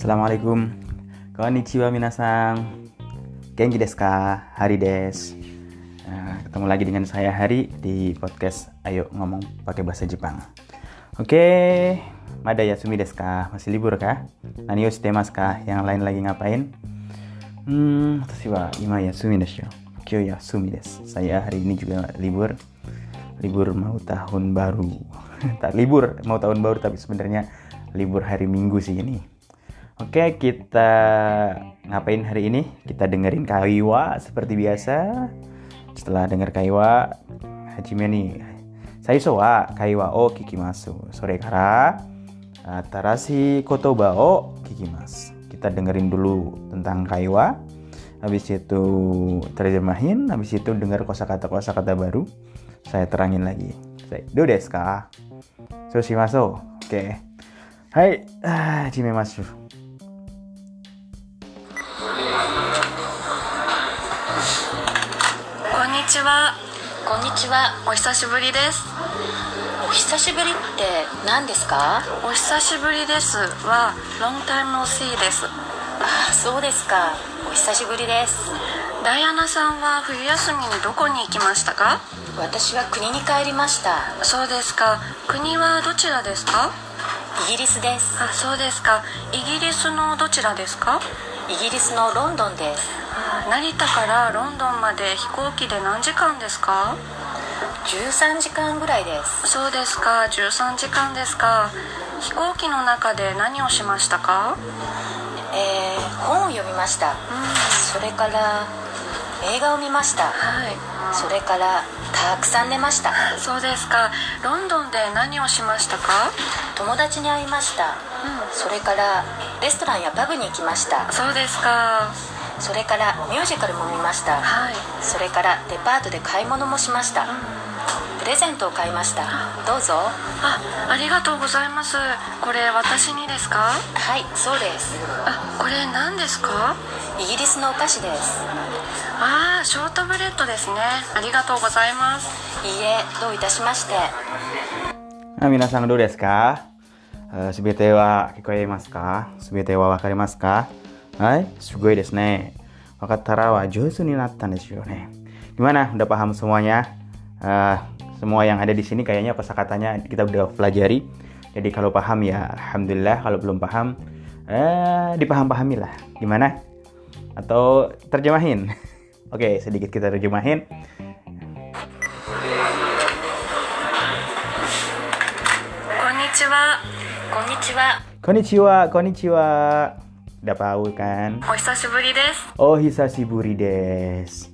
Assalamualaikum Konnichiwa minasang Genki desu ka? Hari des nah, Ketemu lagi dengan saya Hari di podcast Ayo Ngomong Pakai Bahasa Jepang Oke Mada Yasumi desu ka? Masih libur kah? Nani yo shitemasu ka? Yang lain lagi ngapain? Hmm, watashi wa ima yasumi desu Kyo yasumi desu Saya hari ini juga libur Libur mau tahun baru Tak libur mau tahun baru tapi sebenarnya libur hari Minggu sih ini Oke, kita ngapain hari ini? Kita dengerin Kaiwa seperti biasa. Setelah denger Kaiwa, Hajime nih. Saya soa Kaiwa o kikimasu. Sore kara Tarashi kotoba o kikimasu. Kita dengerin dulu tentang Kaiwa. Habis itu terjemahin, habis itu dengar kosakata-kosakata baru. Saya terangin lagi. Saya do desu ka? Sushimasu. Oke. Hai, ah, Hajime masu. はこんにちは。お久しぶりです。お久しぶりって何ですか？お久しぶりです。は long time no see です。あそうですか。お久しぶりです。ダイアナさんは冬休みにどこに行きましたか？私は国に帰りました。そうですか。国はどちらですか？イギリスです。あそうですか。イギリスのどちらですか？イギリスのロンドンです成田からロンドンまで飛行機で何時間ですか？13時間ぐらいです。そうですか。13時間ですか。飛行機の中で何をしましたか？えー、本を読みました、うん、それから映画を見ました。はい。それからたくさん寝ました。そうですか。ロンドンで何をしましたか？友達に会いました、うん、それからレストランやパブに行きました。そうですかそれからミュージカルも見ました、はい、それからデパートで買い物もしました、うん、プレゼントを買いました。どうぞ。あありがとうございます。これ私にですか？はいそうです。あこれ何ですか？イギリスのお菓子です。ああショートブレッドですね。ありがとうございます。いいえどういたしまして。あ皆さんどうですか？すべては聞こえますか？すべてはわかりますか？はい、すごいですね。Wakatara wa josu ni nattan desu ne. Gimana? Udah paham semuanya? Uh, semua yang ada di sini kayaknya kosakatanya kita udah pelajari. Jadi kalau paham ya alhamdulillah, kalau belum paham eh dipaham-pahami lah. Gimana? Atau terjemahin? Oke, sedikit kita terjemahin. Konnichiwa. Konnichiwa. Konnichiwa, konnichiwa. Udah tahu kan? お久しぶりです。 Oh, hisashiburi desu.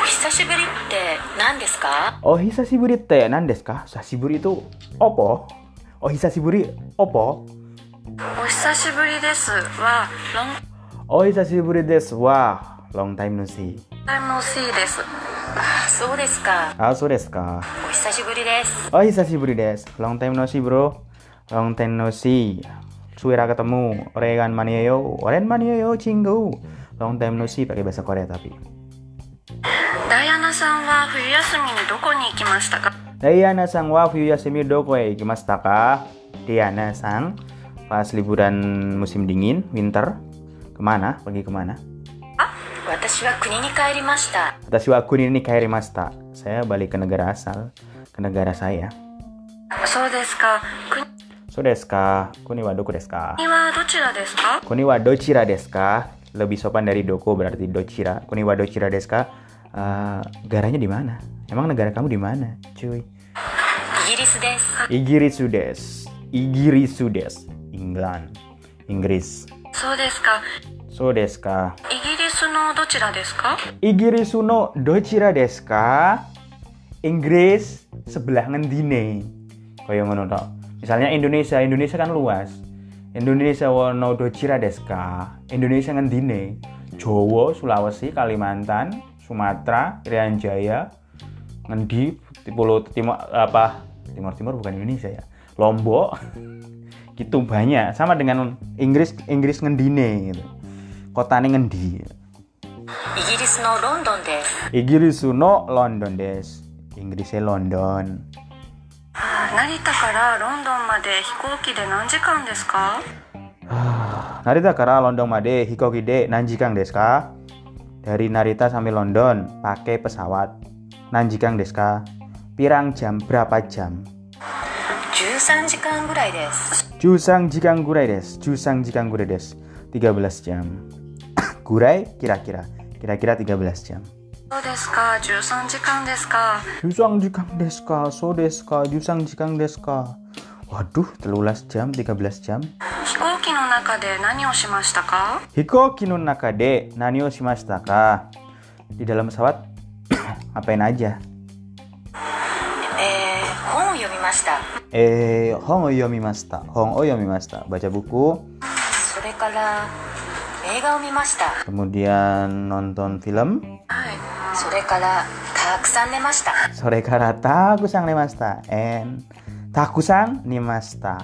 お久しぶりって何ですか Oh, hisashiburi te nan desu ka? Sashiburi itu opo? Oh, hisashiburi opo? お久しぶりですは long Oh, hisashiburi desu wa long time no see. time no see です。あそうですか Ah, so desu ka? お久しぶりです Oh, hisashiburi desu. Long time no see, bro. Long time no see. suwira ketemu Oregan Manieyo. Oren Manieyo Chingu long time no see pakai bahasa Korea tapi. Diana sang wa fuyu yasumi doko ni ikimashita ka? Diana san doko ka? Diana sang pas liburan musim dingin winter ke mana? Pergi ke mana? Ah, Watashi wa kuni ni kairimashita Watashi wa kuni ni Saya balik ke negara asal Ke negara saya. So desu ka, kuni そうですか。国 So desu ka? Kuni wa doko desu ka? はどちらですか Kuni wa dochira desu ka? Lebih sopan dari doko berarti dochira. Kuni wa dochira desu ka? Eh, negaranya di mana? Emang negara kamu di mana, cuy? イギリスです Igirisu desu. Igirisu desu. England. Inggris. そうですか。 So desu ka? イギリスのどちらですか Igirisu no dochira desu ka? Inggris sebelah ngendine. Kaya ngono tok. Misalnya Indonesia, Indonesia kan luas. Indonesia wono dojira deska, Indonesia ngendine, Jawa, Sulawesi, Kalimantan, Sumatera, Irian Jaya, ngendi, Pulau Timur apa Timur Timur bukan Indonesia ya, Lombok, gitu banyak. Sama dengan Inggris Inggris ngendine gitu. nih ngendi. Inggris no London des. Inggris no London des. Inggrisnya London. 成田からロンドンまで飛行機で何時間ですか Ah, Narita kara London made hikoki de nanjikang deska. Dari Narita sampai London pakai pesawat. Nanjikang deska. Pirang jam berapa jam? 13時間ぐらいです Jusang jikang gurai des. Jusang jikang gurai des. 13 jam. gurai kira-kira. Kira-kira 13 jam. そうですか13時間ですか Jusang jikang deska. So deska. Jusang jikang deska. Waduh, 13 jam, 13 jam. 飛行機の中で何をしましたか Hikoki no nakade nani o shimashita ka? Di dalam pesawat ngapain aja? えー、本を読みました Eh, hong o yomimashita. Hong o yomimashita. Baca buku, それから映画を見ました kemudian nonton film. はい それからたくさん寝ました Sore kara takusang nemashita. And takusang nimashita.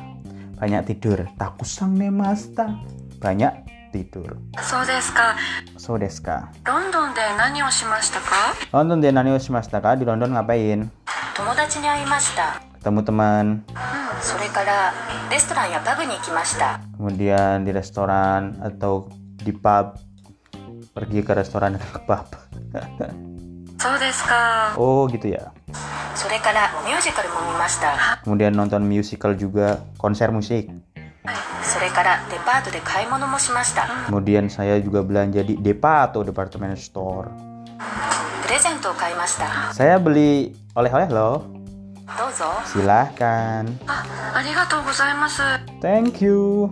Banyak tidur. Takusang nemashita. Banyak tidur. そうですか So desu ka? ロンドンで何をしましたか London de nani o shimashita ka? Di London ngapain? 友達に会いました Ketemu teman, それからレストランやパブに行きました kemudian di restoran atau di pub. Pergi ke restoran dan ke pub. Oh gitu ya. Kemudian nonton musical juga, konser musik. Kemudian saya juga belanja di Depato Department Store. Saya beli oleh-oleh loh. Silahkan. Thank you.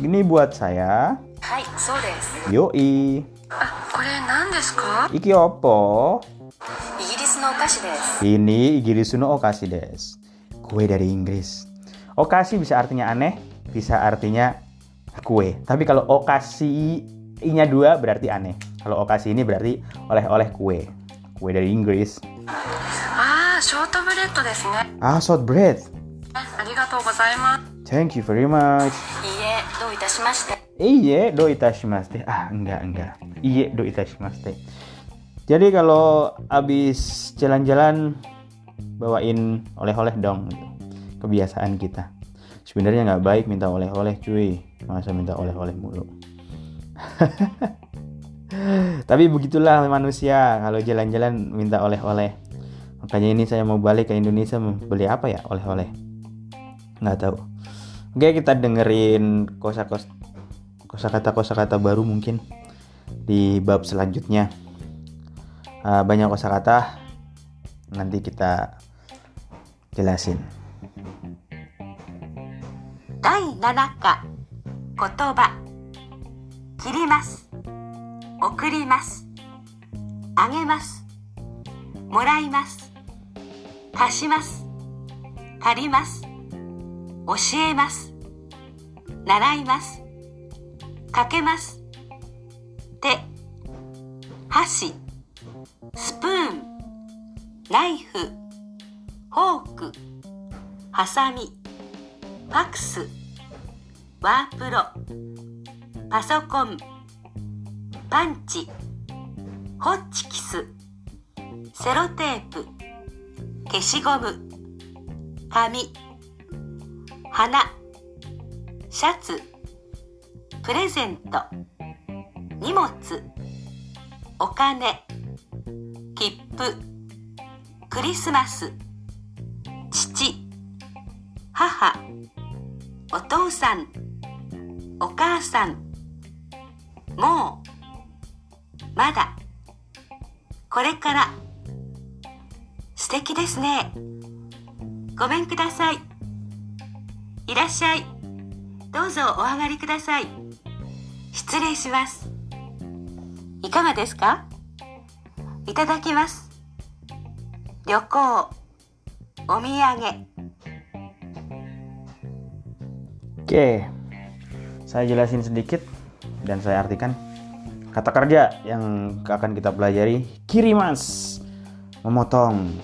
Ini buat saya. Yoi. あこれ何ですか Iki opo? イギリスのお菓子です Ini Igirisu no Okashi des. Kue dari Inggris. Okashi bisa artinya aneh, bisa artinya kue. Tapi kalau okashi i-nya dua berarti aneh. Kalau okashi ini berarti oleh-oleh kue. Kue dari Inggris. ああショートブレッドですね Ah, short bread. ありがとうございます Thank you very much. いいえどういたしまして Iye do itashimashite. Ah, enggak, enggak. Iye do itashimashite. Jadi kalau abis jalan-jalan bawain oleh-oleh dong. gitu. Kebiasaan kita. Sebenarnya nggak baik minta oleh-oleh cuy. Masa minta oleh-oleh mulu. Tapi begitulah manusia kalau jalan-jalan minta oleh-oleh. Makanya ini saya mau balik ke Indonesia mau beli apa ya oleh-oleh. Nggak tahu. Oke kita dengerin kosa-kos kosakata kosakata baru mungkin di bab selanjutnya. Ah, banyak kosakata nanti kita jelasin. 第7課言葉切ります送りますあげますもらいます貸します借ります 教えます。習います。かけます。手箸スプーンナイフフォークハサミファクスワープロパソコンパンチホッチキスセロテープ消しゴム紙。花。シャツ。プレゼント。荷物。お金。切符。クリスマス。父。母。お父さん。お母さん。もう。まだ。これから。素敵ですね。ごめんください。いらっしゃいどうぞお上がりください失礼しますいかがですかいただきます旅行お土産 Oke, saya jelasin sedikit dan saya artikan kata kerja yang akan kita pelajari kirimas memotong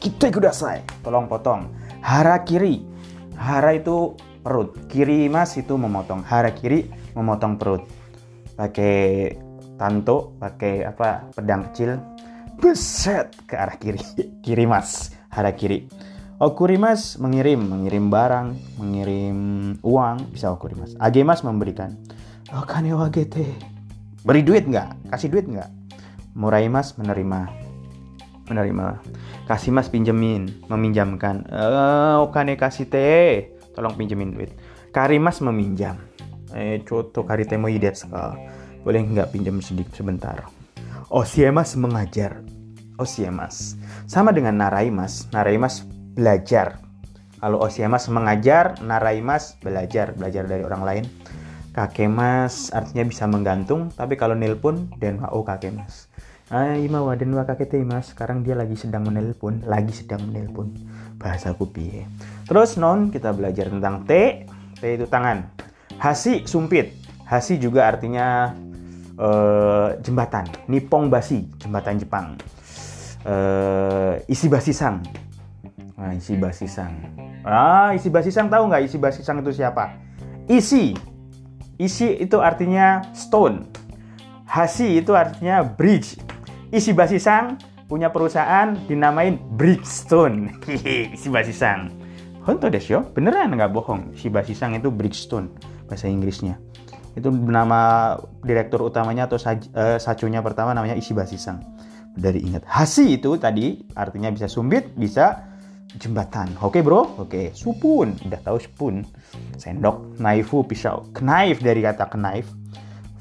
kita kudasai tolong potong hara kiri hara itu perut kirimas itu memotong hara kiri memotong perut pakai tanto pakai apa pedang kecil beset ke arah kiri kirimas hara kiri Okurimas mengirim, mengirim barang, mengirim uang, bisa okurimas. Agemas memberikan. Okane wa agete. Beri duit nggak? Kasih duit nggak? Muraimas menerima. Menerima. Kasih mas pinjemin, meminjamkan. Eh, okane kasih teh. Tolong pinjemin duit. Karimas meminjam. Eh, coto karite mo ka? Boleh nggak pinjam sedikit sebentar? Osiemas mengajar. Osiemas. Sama dengan naraimas. Naraimas belajar. Kalau Osiemas mengajar, Naraimas belajar, belajar dari orang lain. Kakemas artinya bisa menggantung, tapi kalau nelpon dan oh kakemas. Ah, ima wa den wa kakete mas. Sekarang dia lagi sedang menelpon, lagi sedang menelpon. Bahasa piye. Terus non kita belajar tentang T. T itu tangan. Hasi sumpit. Hasi juga artinya uh, jembatan. Nipong basi, jembatan Jepang. Uh, isi basisang Nah, isi basisang. Ah, isi basisang tahu nggak isi basisang itu siapa? Isi. Isi itu artinya stone. Hasi itu artinya bridge. Isi basisang punya perusahaan dinamain Bridgestone. isi basisang. Honto desyo, beneran nggak bohong. Isi basisang itu Bridgestone bahasa Inggrisnya. Itu nama direktur utamanya atau saj, uh, sacunya pertama namanya Isi Basisang. Dari ingat. Hasi itu tadi artinya bisa sumbit, bisa jembatan. Oke bro, oke. Supun, udah tahu spoon. Sendok, knaifu, pisau. Knife dari kata knife.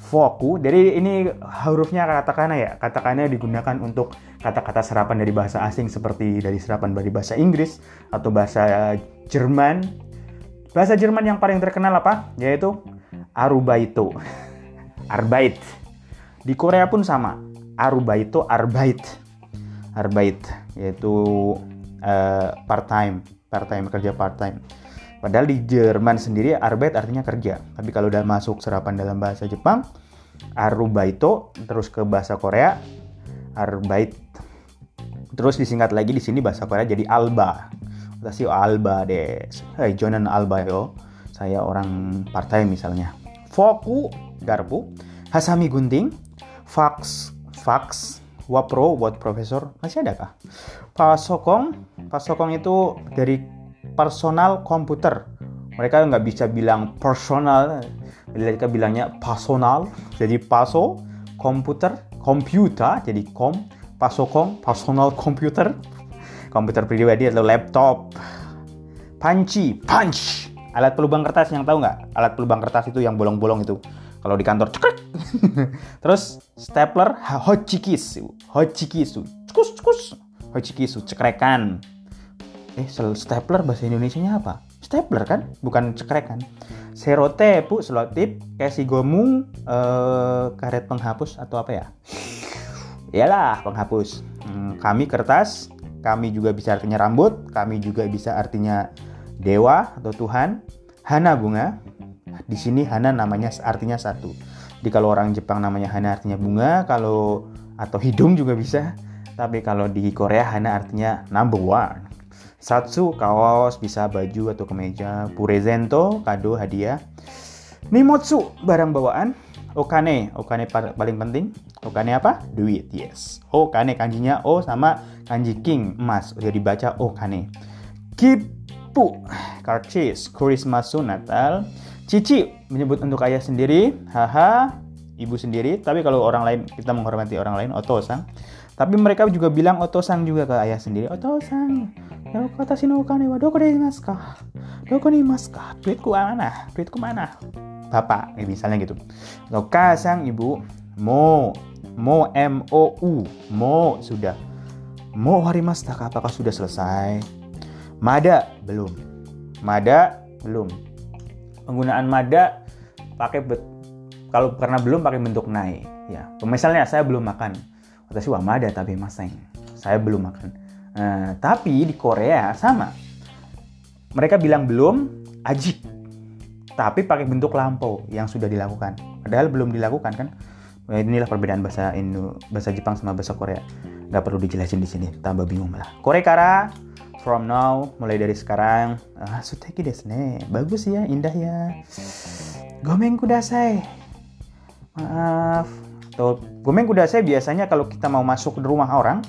Foku, dari ini hurufnya katakana ya. Katakana digunakan untuk kata-kata serapan dari bahasa asing seperti dari serapan dari bahasa Inggris atau bahasa Jerman. Bahasa Jerman yang paling terkenal apa? Yaitu Arubaito. Arbeit. Di Korea pun sama. Arubaito, Arbeit. Arbeit yaitu uh, part time part time kerja part time padahal di Jerman sendiri arbeit artinya kerja. Tapi kalau udah masuk serapan dalam bahasa Jepang arubaito terus ke bahasa Korea arbeit. Terus disingkat lagi di sini bahasa Korea jadi alba. Sih alba deh. Hey Jonan alba yo. Saya orang part time misalnya. Foku garpu. Hasami gunting. Fax fax. Wapro buat profesor masih ada kah? Pasokong. Pasokong itu dari personal komputer mereka nggak bisa bilang personal mereka bilangnya personal. Jadi paso komputer komputer. Jadi kom pasokong personal komputer komputer pribadi atau laptop. Panci punch. Alat pelubang kertas yang tahu nggak? Alat pelubang kertas itu yang bolong-bolong itu. Kalau di kantor cekrek. Terus stapler hochikisu hochikisu cekus cekus hochikisu cekrekan eh stapler bahasa Indonesia nya apa? Stapler kan? Bukan cekrekan serote pu selotip gomu eh, karet penghapus atau apa ya? Iyalah penghapus. Hmm, kami kertas kami juga bisa artinya rambut kami juga bisa artinya dewa atau Tuhan. Hana bunga di sini hana namanya artinya satu. Jadi kalau orang Jepang namanya hana artinya bunga kalau atau hidung juga bisa. Tapi kalau di Korea hana artinya number one Satsu kaos bisa baju atau kemeja. Purezento kado hadiah. Nimotsu barang bawaan. Okane, okane paling penting. Okane apa? Duit, yes. Okane kanjinya O sama kanji king, emas. Udah dibaca okane. Kipu, karcis, Christmasu, Natal. Cici menyebut untuk ayah sendiri, haha, ibu sendiri. Tapi kalau orang lain, kita menghormati orang lain, otosang. Tapi mereka juga bilang otosang juga ke ayah sendiri. Otosang, Watashi no okane wa doko de imasu ka? Doko ni imasu ka? Duitku mana? Duitku mana? Bapak, eh, misalnya gitu. Atau kasang ibu, mo, mo M O U, mo sudah. Mo harimasu tak apakah sudah selesai? Mada belum. Mada belum. Penggunaan mada pakai kalau karena belum pakai bentuk naik ya. Misalnya saya belum makan. Watashi wa mada tapi maseng. Saya belum makan Nah, tapi di Korea sama. Mereka bilang belum, ajik. Tapi pakai bentuk lampau yang sudah dilakukan. Padahal belum dilakukan kan. Nah, inilah perbedaan bahasa Indo, bahasa Jepang sama bahasa Korea. Gak perlu dijelasin di sini, tambah bingung malah. Korekara, from now, mulai dari sekarang. Ah, suteki desu ne. Bagus ya, indah ya. Gomeng kudasai. Maaf. Tuh, gomeng kudasai biasanya kalau kita mau masuk ke rumah orang,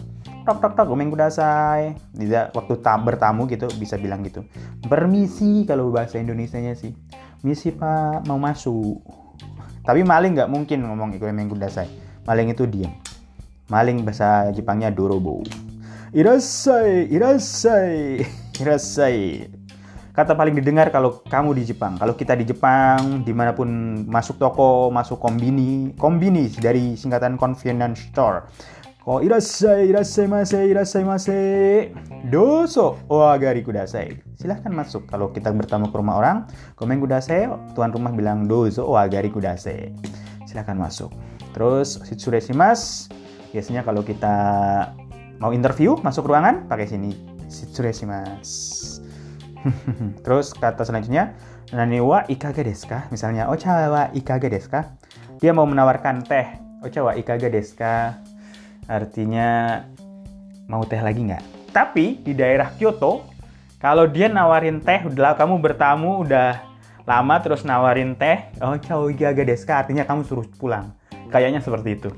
tok tok tok gomeng kudasai. Bisa waktu tam bertamu gitu bisa bilang gitu. Permisi kalau bahasa Indonesia nya sih. Misi pak mau masuk. Tapi maling nggak mungkin ngomong gomeng kudasai. Maling itu diem. Maling bahasa Jepangnya dorobo. Irasai irasai irasai. Kata paling didengar kalau kamu di Jepang. Kalau kita di Jepang, di mana pun masuk toko, masuk kombini, kombini dari singkatan convenience store. Ko irasai, irasai mase, irasai mase. Doso, wagari kudasai. Silahkan masuk. Kalau kita bertamu ke rumah orang, komen kudasai, tuan rumah bilang doso, wagari kudasai. Silahkan masuk. Terus, mas. Biasanya kalau kita mau interview, masuk ruangan, pakai sini. mas. Terus kata selanjutnya, nani wa ikaga desu ka? Misalnya, ocha wa ikaga desu ka? Dia mau menawarkan teh. Ocha wa ikaga desu ka? Artinya mau teh lagi nggak? Tapi di daerah Kyoto, kalau dia nawarin teh, udah kamu bertamu udah lama terus nawarin teh, ocha wa ikaga desu ka? Artinya kamu suruh pulang. Kayaknya seperti itu.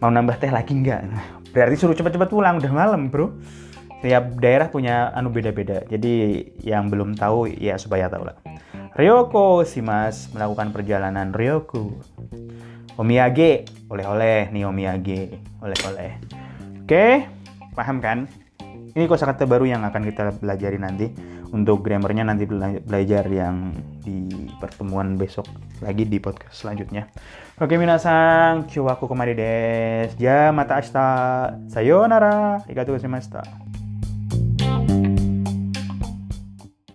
Mau nambah teh lagi nggak? Berarti suruh cepet-cepet pulang, udah malam bro tiap daerah punya anu beda-beda. Jadi yang belum tahu ya supaya tahu lah. Ryoko mas melakukan perjalanan Ryoko. Omiyage, oleh-oleh nih omiyage, oleh-oleh. Oke, paham kan? Ini kosakata baru yang akan kita pelajari nanti. Untuk grammarnya nanti belajar yang di pertemuan besok lagi di podcast selanjutnya. Oke minasang, kyo aku kemari des. Ja mata ashita. Sayonara. Arigatou gozaimashita.